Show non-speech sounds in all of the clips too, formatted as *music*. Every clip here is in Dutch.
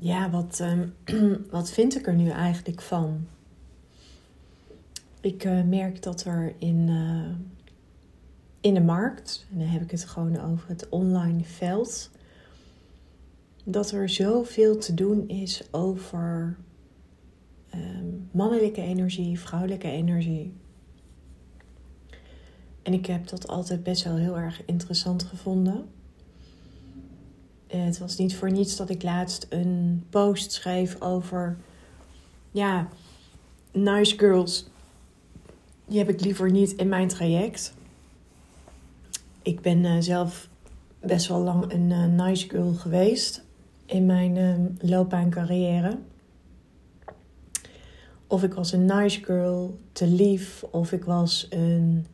ja, wat, ehm, *clears throat* wat vind ik er nu eigenlijk van? Ik uh, merk dat er in, uh, in de markt, en dan heb ik het gewoon over het online veld, dat er zoveel te doen is over um, mannelijke energie, vrouwelijke energie. En ik heb dat altijd best wel heel erg interessant gevonden. Het was niet voor niets dat ik laatst een post schreef over, ja, nice girls. Die heb ik liever niet in mijn traject. Ik ben uh, zelf best wel lang een uh, nice girl geweest in mijn uh, loopbaancarrière. Of ik was een nice girl, te lief, of ik was een,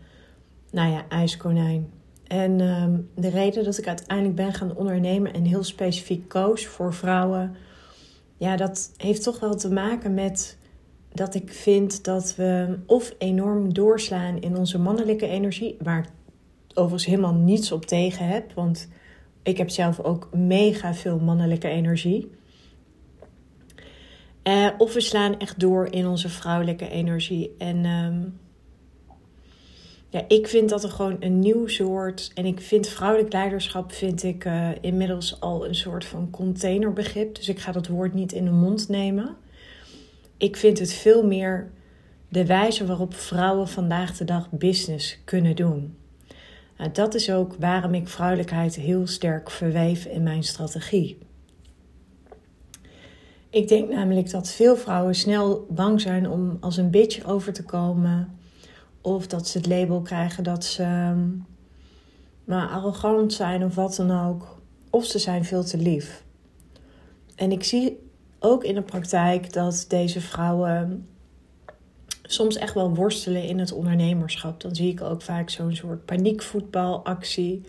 nou ja, ijskonijn. En um, de reden dat ik uiteindelijk ben gaan ondernemen en heel specifiek koos voor vrouwen, ja, dat heeft toch wel te maken met dat ik vind dat we of enorm doorslaan in onze mannelijke energie, waar ik overigens helemaal niets op tegen heb, want ik heb zelf ook mega veel mannelijke energie. Uh, of we slaan echt door in onze vrouwelijke energie. En um, ja, ik vind dat er gewoon een nieuw soort. En ik vind vrouwelijk leiderschap vind ik uh, inmiddels al een soort van containerbegrip. Dus ik ga dat woord niet in de mond nemen. Ik vind het veel meer de wijze waarop vrouwen vandaag de dag business kunnen doen. Nou, dat is ook waarom ik vrouwelijkheid heel sterk verweef in mijn strategie. Ik denk namelijk dat veel vrouwen snel bang zijn om als een bitch over te komen of dat ze het label krijgen dat ze maar arrogant zijn of wat dan ook. Of ze zijn veel te lief. En ik zie ook in de praktijk dat deze vrouwen soms echt wel worstelen in het ondernemerschap. Dan zie ik ook vaak zo'n soort paniekvoetbalactie.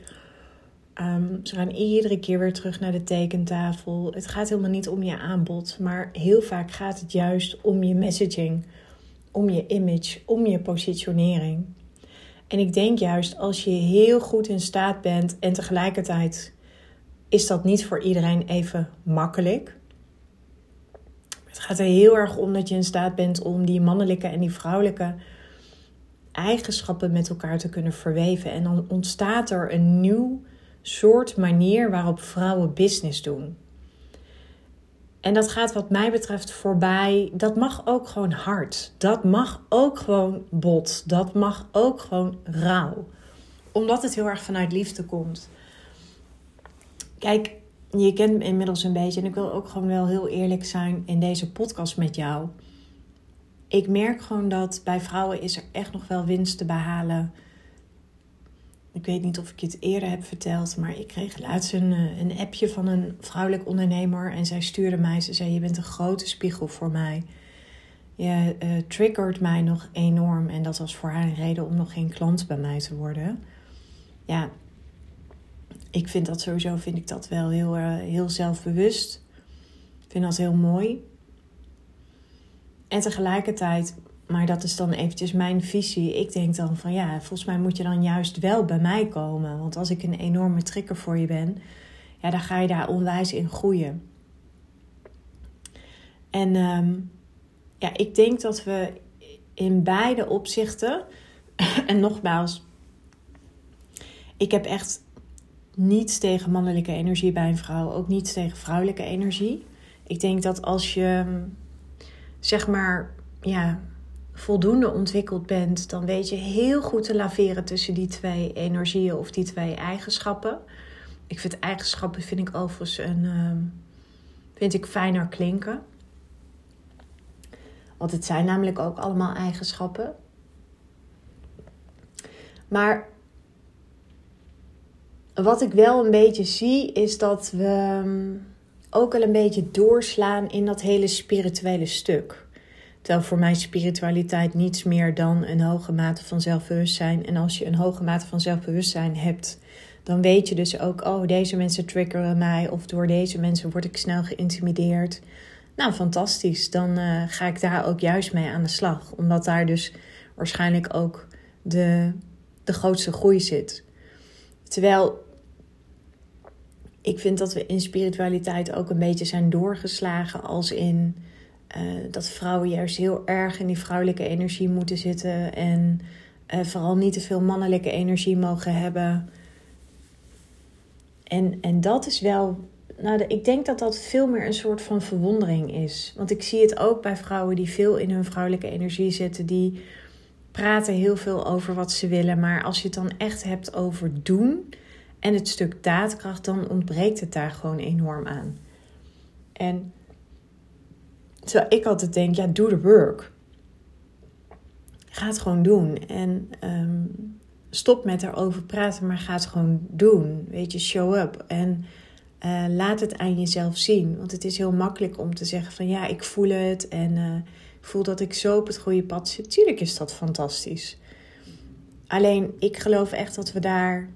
Um, ze gaan iedere keer weer terug naar de tekentafel. Het gaat helemaal niet om je aanbod, maar heel vaak gaat het juist om je messaging om je image, om je positionering. En ik denk juist als je heel goed in staat bent en tegelijkertijd is dat niet voor iedereen even makkelijk. Het gaat er heel erg om dat je in staat bent om die mannelijke en die vrouwelijke eigenschappen met elkaar te kunnen verweven. En dan ontstaat er een nieuw soort manier waarop vrouwen business doen. En dat gaat wat mij betreft voorbij. Dat mag ook gewoon hard. Dat mag ook gewoon bot. Dat mag ook gewoon rauw. Omdat het heel erg vanuit liefde komt. Kijk, je kent me inmiddels een beetje. En ik wil ook gewoon wel heel eerlijk zijn in deze podcast met jou. Ik merk gewoon dat bij vrouwen is er echt nog wel winst te behalen ik weet niet of ik het eerder heb verteld, maar ik kreeg laatst een, eh, een appje van een vrouwelijk ondernemer. En zij stuurde mij, ze zei: Je bent een grote spiegel voor mij. Je uh, triggert mij nog enorm. En dat was voor haar een reden om nog geen klant bij mij te worden. Ja, ik vind dat sowieso vind ik dat wel heel, uh, heel zelfbewust. Ik vind dat heel mooi. En tegelijkertijd maar dat is dan eventjes mijn visie. Ik denk dan van ja, volgens mij moet je dan juist wel bij mij komen. Want als ik een enorme trigger voor je ben, ja, dan ga je daar onwijs in groeien. En um, ja, ik denk dat we in beide opzichten, *clears throat* en nogmaals, ik heb echt niets tegen mannelijke energie bij een vrouw, ook niets tegen vrouwelijke energie. Ik denk dat als je, zeg maar, ja, voldoende ontwikkeld bent, dan weet je heel goed te laveren tussen die twee energieën of die twee eigenschappen. Ik vind eigenschappen vind ik overigens een uh, vind ik fijner klinken. Want het zijn namelijk ook allemaal eigenschappen. Maar wat ik wel een beetje zie, is dat we ehm, ook wel een beetje doorslaan in dat hele spirituele stuk. Terwijl voor mij spiritualiteit niets meer dan een hoge mate van zelfbewustzijn. En als je een hoge mate van zelfbewustzijn hebt, dan weet je dus ook, oh, deze mensen triggeren mij. Of door deze mensen word ik snel geïntimideerd. Nou, fantastisch. Dan uh, ga ik daar ook juist mee aan de slag. Omdat daar dus waarschijnlijk ook de, de grootste groei zit. Terwijl ik vind dat we in spiritualiteit ook een beetje zijn doorgeslagen als in uh, dat vrouwen juist heel erg in die vrouwelijke energie moeten zitten en uh, vooral niet te veel mannelijke energie mogen hebben. En, en dat is wel, nou, ik denk dat dat veel meer een soort van verwondering is. Want ik zie het ook bij vrouwen die veel in hun vrouwelijke energie zitten, die praten heel veel over wat ze willen. Maar als je het dan echt hebt over doen en het stuk daadkracht, dan ontbreekt het daar gewoon enorm aan. En terwijl ik altijd denk, ja, doe de work. Ga het gewoon doen. En ehm, stop met erover praten, maar ga het gewoon doen. Weet je, show up. En uh, laat het aan jezelf zien. Want het is heel makkelijk om te zeggen van ja, ik voel het en uh, ik voel dat ik zo op het goede pad zit. Tuurlijk is dat fantastisch. Alleen ik geloof echt dat we daar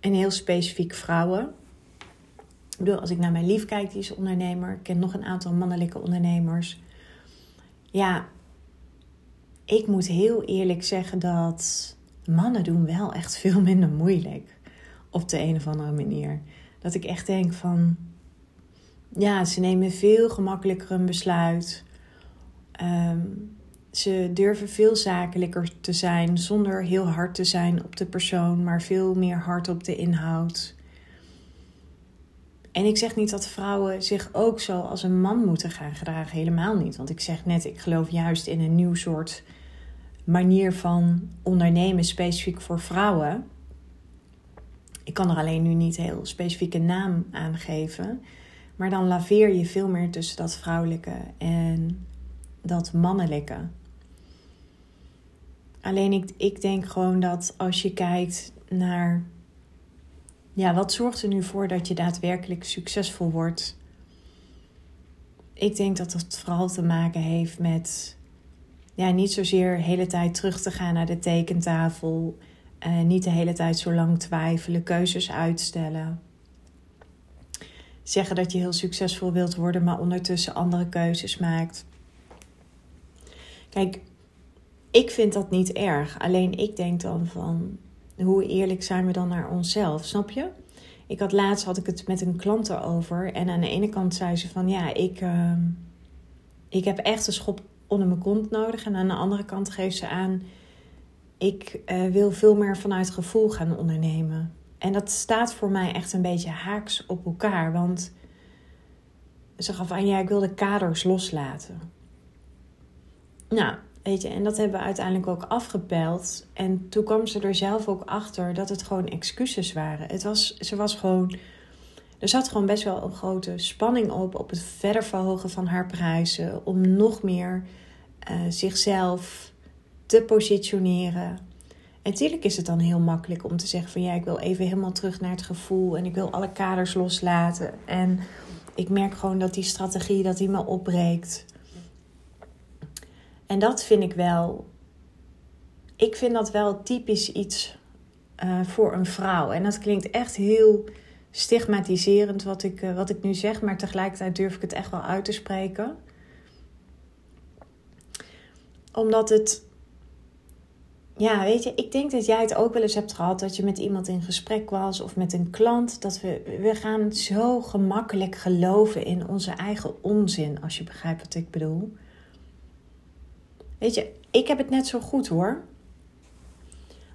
en heel specifiek vrouwen. Bedoel, als ik naar mijn lief kijk, die is ondernemer. Ik ken nog een aantal mannelijke ondernemers. Ja, ik moet heel eerlijk zeggen dat mannen doen wel echt veel minder moeilijk. Op de een of andere manier. Dat ik echt denk van... Ja, ze nemen veel gemakkelijker een besluit. Um, ze durven veel zakelijker te zijn zonder heel hard te zijn op de persoon, maar veel meer hard op de inhoud. En ik zeg niet dat vrouwen zich ook zo als een man moeten gaan gedragen, helemaal niet. Want ik zeg net, ik geloof juist in een nieuw soort manier van ondernemen, specifiek voor vrouwen. Ik kan er alleen nu niet heel specifieke naam aan geven. Maar dan laveer je veel meer tussen dat vrouwelijke en dat mannelijke. Alleen ik, ik denk gewoon dat als je kijkt naar. Ja, wat zorgt er nu voor dat je daadwerkelijk succesvol wordt? Ik denk dat dat vooral te maken heeft met. Ja, niet zozeer de hele tijd terug te gaan naar de tekentafel. Uh, niet de hele tijd zo lang twijfelen, keuzes uitstellen. Zeggen dat je heel succesvol wilt worden, maar ondertussen andere keuzes maakt. Kijk, ik vind dat niet erg. Alleen ik denk dan van hoe eerlijk zijn we dan naar onszelf, snap je? Ik had laatst had ik het met een klant erover en aan de ene kant zei ze van ja, ik, uh, ik heb echt een schop onder mijn kont nodig en aan de andere kant geeft ze aan ik uh, wil veel meer vanuit gevoel gaan ondernemen. En dat staat voor mij echt een beetje haaks op elkaar, want ze gaf aan ja, ik wil de kaders loslaten. Nou, En dat hebben we uiteindelijk ook afgepeld. En toen kwam ze er zelf ook achter dat het gewoon excuses waren. Het was, ze was gewoon. Er zat gewoon best wel een grote spanning op, op het verder verhogen van haar prijzen. Om nog meer uh, zichzelf te positioneren. En natuurlijk is het dan heel makkelijk om te zeggen van ja, ik wil even helemaal terug naar het gevoel. En ik wil alle kaders loslaten. En ik merk gewoon dat die strategie, dat die me opbreekt. En dat vind ik wel. Ik vind dat wel typisch iets uh, voor een vrouw. En dat klinkt echt heel stigmatiserend wat ik, uh, wat ik nu zeg, maar tegelijkertijd durf ik het echt wel uit te spreken. Omdat het. Ja, weet je, ik denk dat jij het ook wel eens hebt gehad dat je met iemand in gesprek was of met een klant. Dat we, we gaan zo gemakkelijk geloven in onze eigen onzin, als je begrijpt wat ik bedoel. Weet je, ik heb het net zo goed hoor.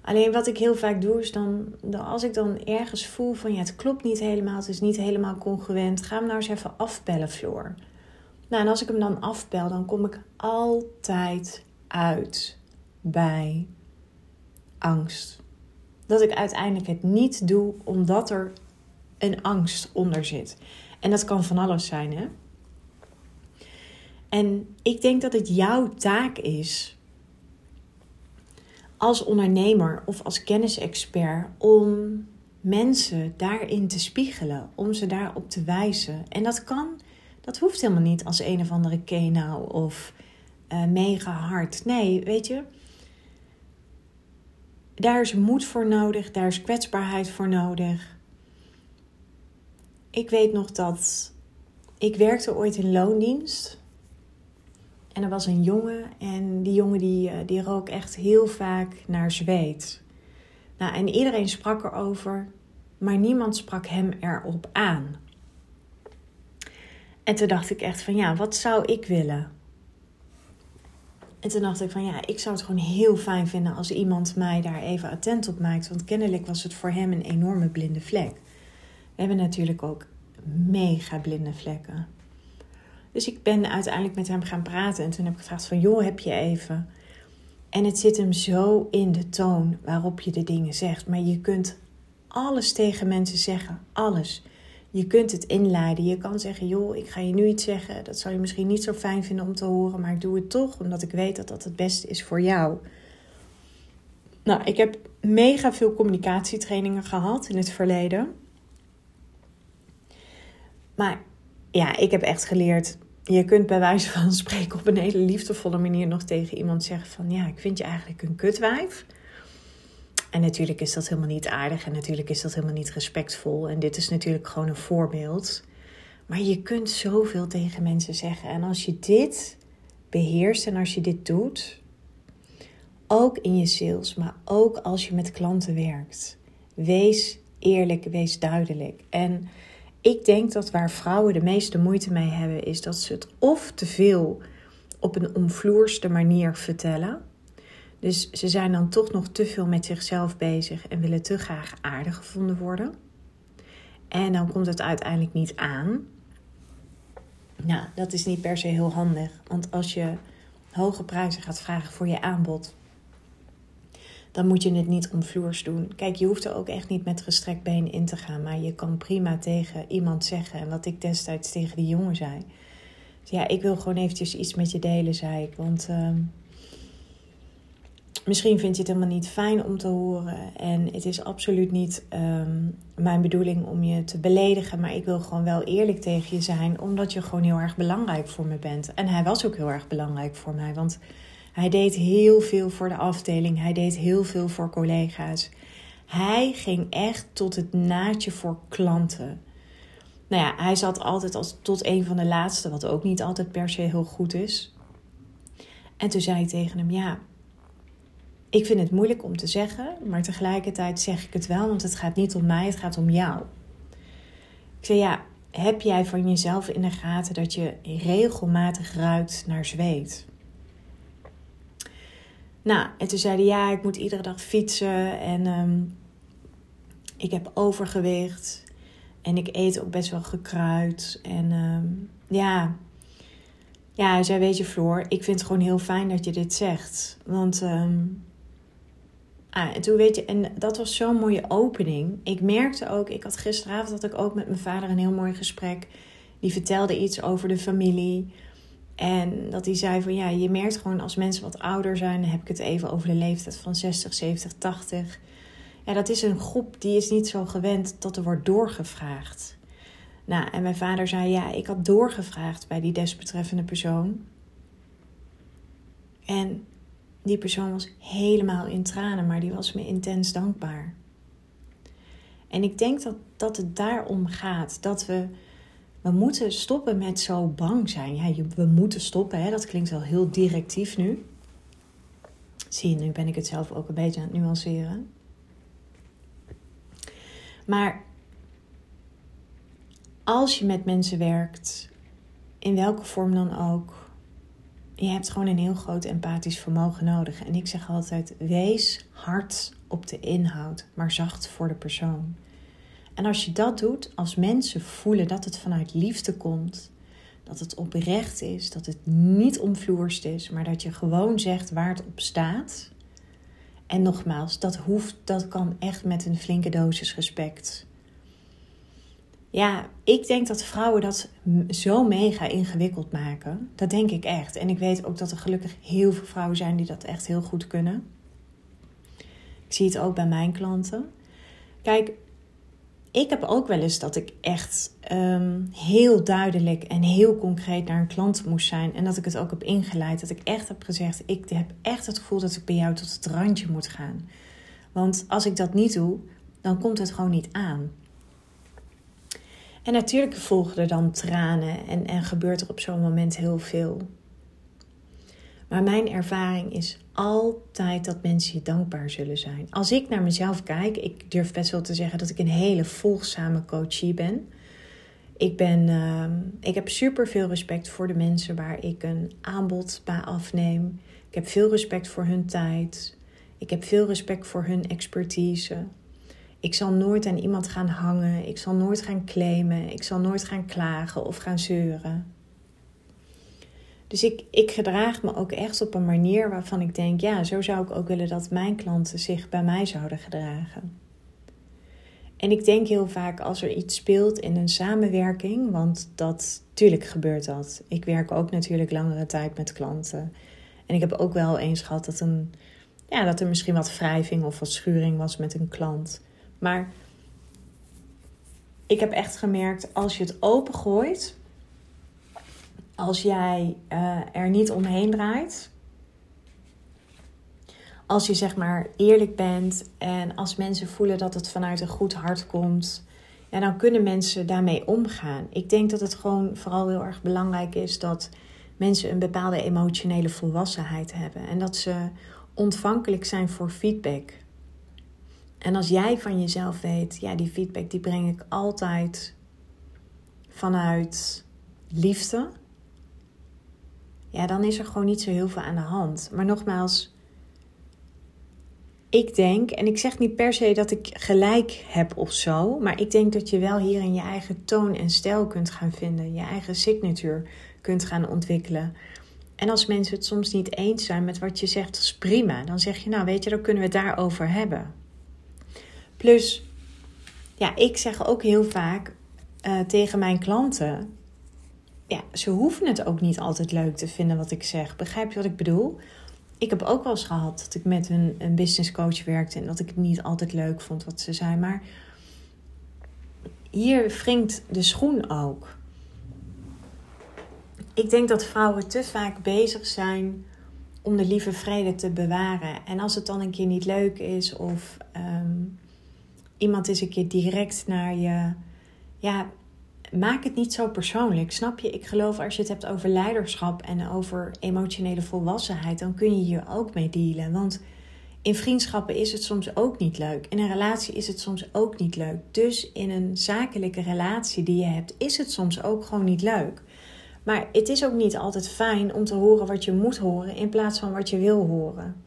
Alleen wat ik heel vaak doe is dan, als ik dan ergens voel van ja, het klopt niet helemaal, het is niet helemaal congruent, ga hem nou eens even afbellen, Floor. Nou, en als ik hem dan afbel, dan kom ik altijd uit bij angst. Dat ik uiteindelijk het niet doe omdat er een angst onder zit. En dat kan van alles zijn, hè? En ik denk dat het jouw taak is als ondernemer of als kennisexpert om mensen daarin te spiegelen, om ze daarop te wijzen. En dat kan, dat hoeft helemaal niet als een of andere kenau of uh, mega hard. Nee, weet je, daar is moed voor nodig, daar is kwetsbaarheid voor nodig. Ik weet nog dat ik werkte ooit in loondienst en er was een jongen en die jongen die, eh, die rook echt heel vaak naar zweet. Nou, en iedereen sprak erover. maar niemand sprak hem erop aan. En toen dacht ik echt van ja, wat zou ik willen? En toen dacht ik van ja, ik zou het gewoon heel fijn vinden als iemand mij daar even attent op maakt. Want kennelijk was het voor hem een enorme blinde vlek. We hebben natuurlijk ook mega blinde vlekken. Dus ik ben uiteindelijk met hem gaan praten en toen heb ik gevraagd van joh, heb je even? En het zit hem zo in de toon waarop je de dingen zegt. Maar je kunt alles tegen mensen zeggen, alles. Je kunt het inleiden. Je kan zeggen, joh, ik ga je nu iets zeggen. Dat zou je misschien niet zo fijn vinden om te horen, maar ik doe het toch omdat ik weet dat dat het beste is voor jou. Nou, ik heb mega veel communicatietrainingen gehad in het verleden. Maar ja, ik heb echt geleerd. Je kunt bij wijze van *laughs* spreken op een hele liefdevolle manier nog tegen iemand zeggen van ja, ik vind je eigenlijk een kutwijf. En natuurlijk is dat helemaal niet aardig en natuurlijk is dat helemaal niet respectvol. En dit is natuurlijk gewoon een voorbeeld. Maar je kunt zoveel tegen mensen zeggen. En als je dit beheerst en als je dit doet, ook in je sales, maar ook als je met klanten werkt, wees eerlijk, wees duidelijk. En ik denk dat waar vrouwen de meeste moeite mee hebben, is dat ze het of te veel op een omvloerste manier vertellen. Dus ze zijn dan toch nog te veel met zichzelf bezig en willen te graag aardig gevonden worden. En dan komt het uiteindelijk niet aan. Nou, dat is niet per se heel handig. Want als je hoge prijzen gaat vragen voor je aanbod, dan moet je het niet omvloers doen. Kijk, je hoeft er ook echt niet met gestrekt been in te gaan. Maar je kan prima tegen iemand zeggen. En wat ik destijds tegen die jongen zei. Ja, ik wil gewoon eventjes iets met je delen, zei ik. Want uh, misschien vind je het helemaal niet fijn om te horen. En het is absoluut niet um, mijn bedoeling om je te beledigen. Maar ik wil gewoon wel eerlijk tegen je zijn. Omdat je gewoon heel erg belangrijk voor me bent. En hij was ook heel erg belangrijk voor mij. Want hij deed heel veel voor de afdeling. Hij deed heel veel voor collega's. Hij ging echt tot het naadje voor klanten. Nou ja, hij zat altijd als tot een van de laatste, wat ook niet altijd per se heel goed is. En toen zei ik tegen hem: Ja, ik vind het moeilijk om te zeggen, maar tegelijkertijd zeg ik het wel, want het gaat niet om mij, het gaat om jou. Ik zei: Ja, heb jij van jezelf in de gaten dat je regelmatig ruikt naar zweet? Nou, en toen zei hij, ja, ik moet iedere dag fietsen en um, ik heb overgewicht en ik eet ook best wel gekruid. En um, ja, ja, hij zei, weet je Floor, ik vind het gewoon heel fijn dat je dit zegt. Want, um, ah, en toen weet je, en dat was zo'n mooie opening. Ik merkte ook, ik had gisteravond had ik ook met mijn vader een heel mooi gesprek. Die vertelde iets over de familie. En dat hij zei van ja, je merkt gewoon als mensen wat ouder zijn, dan heb ik het even over de leeftijd van 60, 70, 80. Ja, dat is een groep die is niet zo gewend dat er wordt doorgevraagd. Nou, en mijn vader zei ja, ik had doorgevraagd bij die desbetreffende persoon. En die persoon was helemaal in tranen, maar die was me intens dankbaar. En ik denk dat, dat het daarom gaat. Dat we we moeten stoppen met zo bang zijn. Ja, we moeten stoppen, hè? dat klinkt wel heel directief nu. Zie nu ben ik het zelf ook een beetje aan het nuanceren. Maar als je met mensen werkt, in welke vorm dan ook, je hebt gewoon een heel groot empathisch vermogen nodig. En ik zeg altijd: wees hard op de inhoud, maar zacht voor de persoon. En als je dat doet, als mensen voelen dat het vanuit liefde komt, dat het oprecht is, dat het niet omvloerst is, maar dat je gewoon zegt waar het op staat. En nogmaals, dat hoeft, dat kan echt met een flinke dosis respect. Ja, ik denk dat vrouwen dat zo mega ingewikkeld maken. Dat denk ik echt. En ik weet ook dat er gelukkig heel veel vrouwen zijn die dat echt heel goed kunnen. Ik zie het ook bij mijn klanten. Kijk, ik heb ook wel eens dat ik echt um, heel duidelijk en heel concreet naar een klant moest zijn. En dat ik het ook heb ingeleid. Dat ik echt heb gezegd: Ik heb echt het gevoel dat ik bij jou tot het randje moet gaan. Want als ik dat niet doe, dan komt het gewoon niet aan. En natuurlijk volgen er dan tranen en, en gebeurt er op zo'n moment heel veel. Maar mijn ervaring is altijd dat mensen je dankbaar zullen zijn. Als ik naar mezelf kijk, ik durf best wel te zeggen dat ik een hele volgzame coachie ben. Ik, ben, uh, ik heb super veel respect voor de mensen waar ik een aanbod bij afneem. Ik heb veel respect voor hun tijd. Ik heb veel respect voor hun expertise. Ik zal nooit aan iemand gaan hangen. Ik zal nooit gaan claimen. Ik zal nooit gaan klagen of gaan zeuren. Dus ik, ik gedraag me ook echt op een manier waarvan ik denk: ja, zo zou ik ook willen dat mijn klanten zich bij mij zouden gedragen. En ik denk heel vaak als er iets speelt in een samenwerking, want dat, tuurlijk gebeurt dat. Ik werk ook natuurlijk langere tijd met klanten. En ik heb ook wel eens gehad dat, een, ja, dat er misschien wat wrijving of wat schuring was met een klant. Maar ik heb echt gemerkt, als je het opengooit, als jij uh, er niet omheen draait, als je zeg maar eerlijk bent en als mensen voelen dat het vanuit een goed hart komt, ja, dan kunnen mensen daarmee omgaan. Ik denk dat het gewoon vooral heel erg belangrijk is dat mensen een bepaalde emotionele volwassenheid hebben en dat ze ontvankelijk zijn voor feedback. En als jij van jezelf weet, ja, die feedback die breng ik altijd vanuit liefde, ja, dan is er gewoon niet zo heel veel aan de hand. Maar nogmaals, ik denk, en ik zeg niet per se dat ik gelijk heb of zo, maar ik denk dat je wel hierin je eigen toon en stijl kunt gaan vinden, je eigen signature kunt gaan ontwikkelen. En als mensen het soms niet eens zijn met wat je zegt, dat is prima. Dan zeg je, nou weet je, dan kunnen we het daarover hebben. Plus, ja, ik zeg ook heel vaak uh, tegen mijn klanten: ja, ze hoeven het ook niet altijd leuk te vinden wat ik zeg. Begrijp je wat ik bedoel? Ik heb ook wel eens gehad dat ik met een, een business coach werkte en dat ik het niet altijd leuk vond wat ze zei. Maar hier wringt de schoen ook. Ik denk dat vrouwen te vaak bezig zijn om de lieve vrede te bewaren. En als het dan een keer niet leuk is of um, iemand is een keer direct naar je. Ja, maak het niet zo persoonlijk. Snap je? Ik geloof als je het hebt over leiderschap en over emotionele volwassenheid, dan kun je hier ook mee dealen. Want in vriendschappen is het soms ook niet leuk. In een relatie is het soms ook niet leuk. Dus in een zakelijke relatie die je hebt, is het soms ook gewoon niet leuk. Maar het is ook niet altijd fijn om te horen wat je moet horen in plaats van wat je wil horen.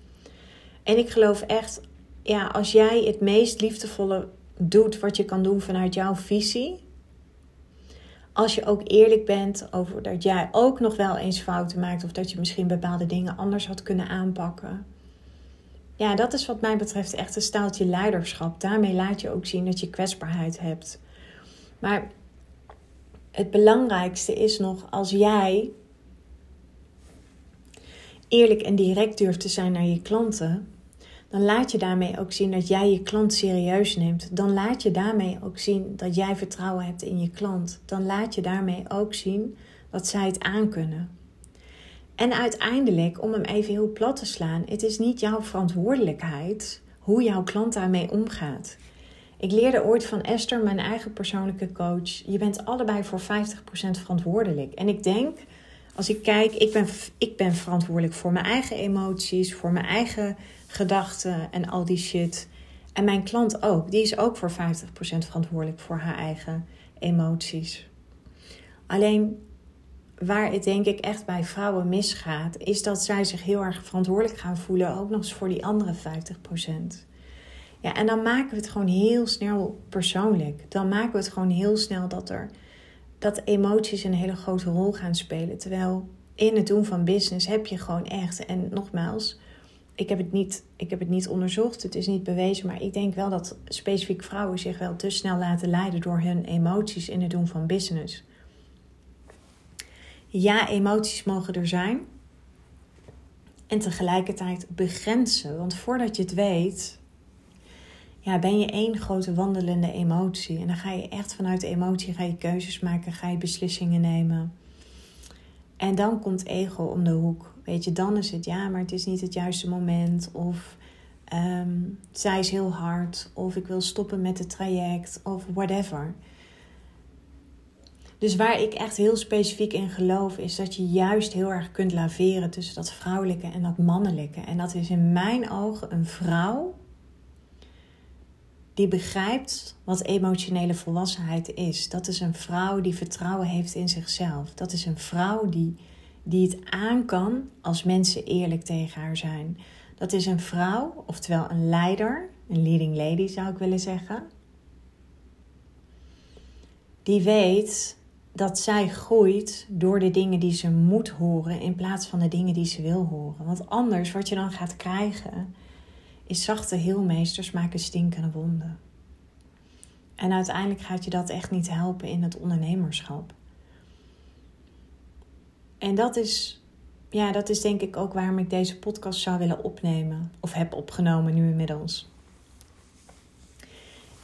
En ik geloof echt, ja, als jij het meest liefdevolle doet wat je kan doen vanuit jouw visie. Als je ook eerlijk bent over dat jij ook nog wel eens fouten maakt of dat je misschien bepaalde dingen anders had kunnen aanpakken. Ja, dat is wat mij betreft echt een staaltje leiderschap. Daarmee laat je ook zien dat je kwetsbaarheid hebt. Maar het belangrijkste is nog als jij eerlijk en direct durft te zijn naar je klanten, dan laat je daarmee ook zien dat jij je klant serieus neemt. Dan laat je daarmee ook zien dat jij vertrouwen hebt in je klant. Dan laat je daarmee ook zien dat zij het aankunnen. En uiteindelijk, om hem even heel plat te slaan, het is niet jouw verantwoordelijkheid hoe jouw klant daarmee omgaat. Ik leerde ooit van Esther, mijn eigen persoonlijke coach, je bent allebei voor 50% verantwoordelijk. En ik denk, als ik kijk, ik ben, ik ben verantwoordelijk voor mijn eigen emoties, voor mijn eigen gedachten en al die shit. En mijn klant ook. Die is ook voor 50% verantwoordelijk voor haar eigen emoties. Alleen waar het denk ik echt bij vrouwen misgaat, is dat zij zich heel erg verantwoordelijk gaan voelen, ook nog eens voor die andere 50%. Ja, en dan maken we het gewoon heel snel persoonlijk. Dan maken we het gewoon heel snel dat er dat emoties een hele grote rol gaan spelen. Terwijl in het doen van business heb je gewoon echt, en nogmaals, ik heb, het niet, ik heb het niet onderzocht, het is niet bewezen, maar ik denk wel dat specifiek vrouwen zich wel te snel laten leiden door hun emoties in het doen van business. Ja, emoties mogen er zijn. En tegelijkertijd begrenzen. Want voordat je het weet, ja, ben je één grote wandelende emotie. En dan ga je echt vanuit de emotie ga je keuzes maken, ga je beslissingen nemen. En dan komt ego om de hoek. Weet je, dan is het ja, maar het is niet het juiste moment. Of um, zij is heel hard. Of ik wil stoppen met het traject. Of whatever. Dus waar ik echt heel specifiek in geloof, is dat je juist heel erg kunt laveren tussen dat vrouwelijke en dat mannelijke. En dat is in mijn ogen een vrouw die begrijpt wat emotionele volwassenheid is. Dat is een vrouw die vertrouwen heeft in zichzelf. Dat is een vrouw die, die het aan kan als mensen eerlijk tegen haar zijn. Dat is een vrouw, oftewel een leider, een leading lady zou ik willen zeggen. Die weet dat zij groeit door de dingen die ze moet horen in plaats van de dingen die ze wil horen. Want anders, wat je dan gaat krijgen, is zachte heelmeesters maken stinkende wonden. En uiteindelijk gaat je dat echt niet helpen in het ondernemerschap. En dat is, ja, dat is denk ik ook waarom ik deze podcast zou willen opnemen. Of heb opgenomen nu inmiddels.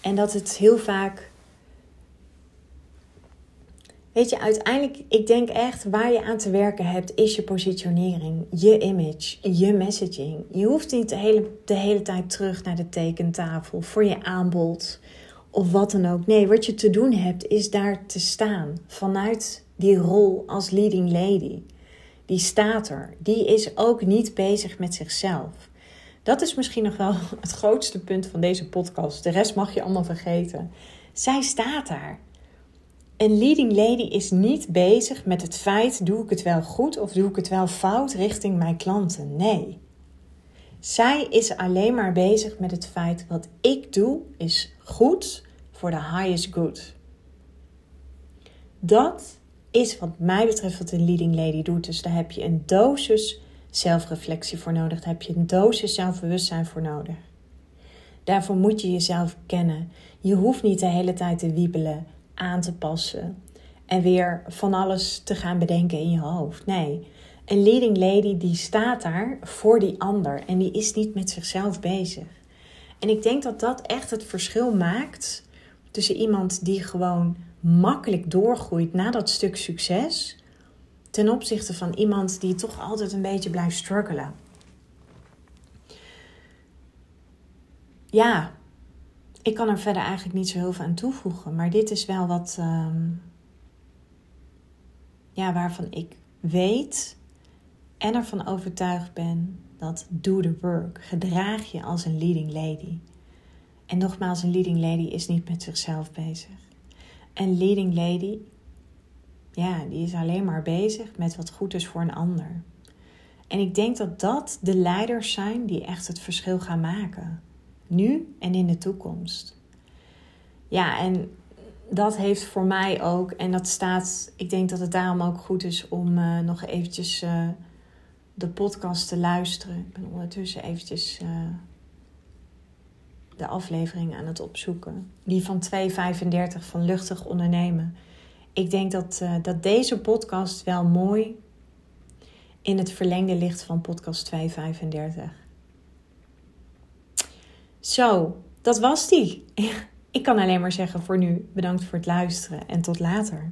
En dat het heel vaak. Weet je, uiteindelijk, ik denk echt waar je aan te werken hebt, is je positionering, je image, je messaging. Je hoeft niet de hele, de hele tijd terug naar de tekentafel voor je aanbod of wat dan ook. Nee, wat je te doen hebt, is daar te staan vanuit die rol als leading lady. Die staat er. Die is ook niet bezig met zichzelf. Dat is misschien nog wel *laughs* het grootste punt van deze podcast. De rest mag je allemaal vergeten. Zij staat daar. Een leading lady is niet bezig met het feit: doe ik het wel goed of doe ik het wel fout richting mijn klanten? Nee. Zij is alleen maar bezig met het feit: wat ik doe is goed voor de highest good. Dat is wat mij betreft wat een leading lady doet. Dus daar heb je een dosis zelfreflectie voor nodig. Daar heb je een dosis zelfbewustzijn voor nodig. Daarvoor moet je jezelf kennen. Je hoeft niet de hele tijd te wiebelen, aan te passen en weer van alles te gaan bedenken in je hoofd. Nee, een leading lady die staat daar voor die ander en die is niet met zichzelf bezig. En ik denk dat dat echt het verschil maakt tussen iemand die gewoon makkelijk doorgroeit na dat stuk succes, ten opzichte van iemand die toch altijd een beetje blijft struggelen. Ja, ik kan er verder eigenlijk niet zo heel veel aan toevoegen, maar dit is wel wat, ehm, ja, waarvan ik weet en ervan overtuigd ben dat do the work, gedraag je als een leading lady. En nogmaals, een leading lady is niet met zichzelf bezig. Een leading lady, ja, die is alleen maar bezig met wat goed is voor een ander. En ik denk dat dat de leiders zijn die echt het verschil gaan maken. Nu en in de toekomst. Ja, en dat heeft voor mij ook, en dat staat, ik denk dat het daarom ook goed is om uh, nog eventjes uh, de podcast te luisteren. Ik ben ondertussen eventjes uh, de aflevering aan het opzoeken. Die van 2.35 van Luchtig Ondernemen. Ik denk dat, dat deze podcast wel mooi in het verlengde ligt van podcast 235. Zo, dat was die. *laughs* Ik kan alleen maar zeggen voor nu bedankt voor het luisteren en tot later.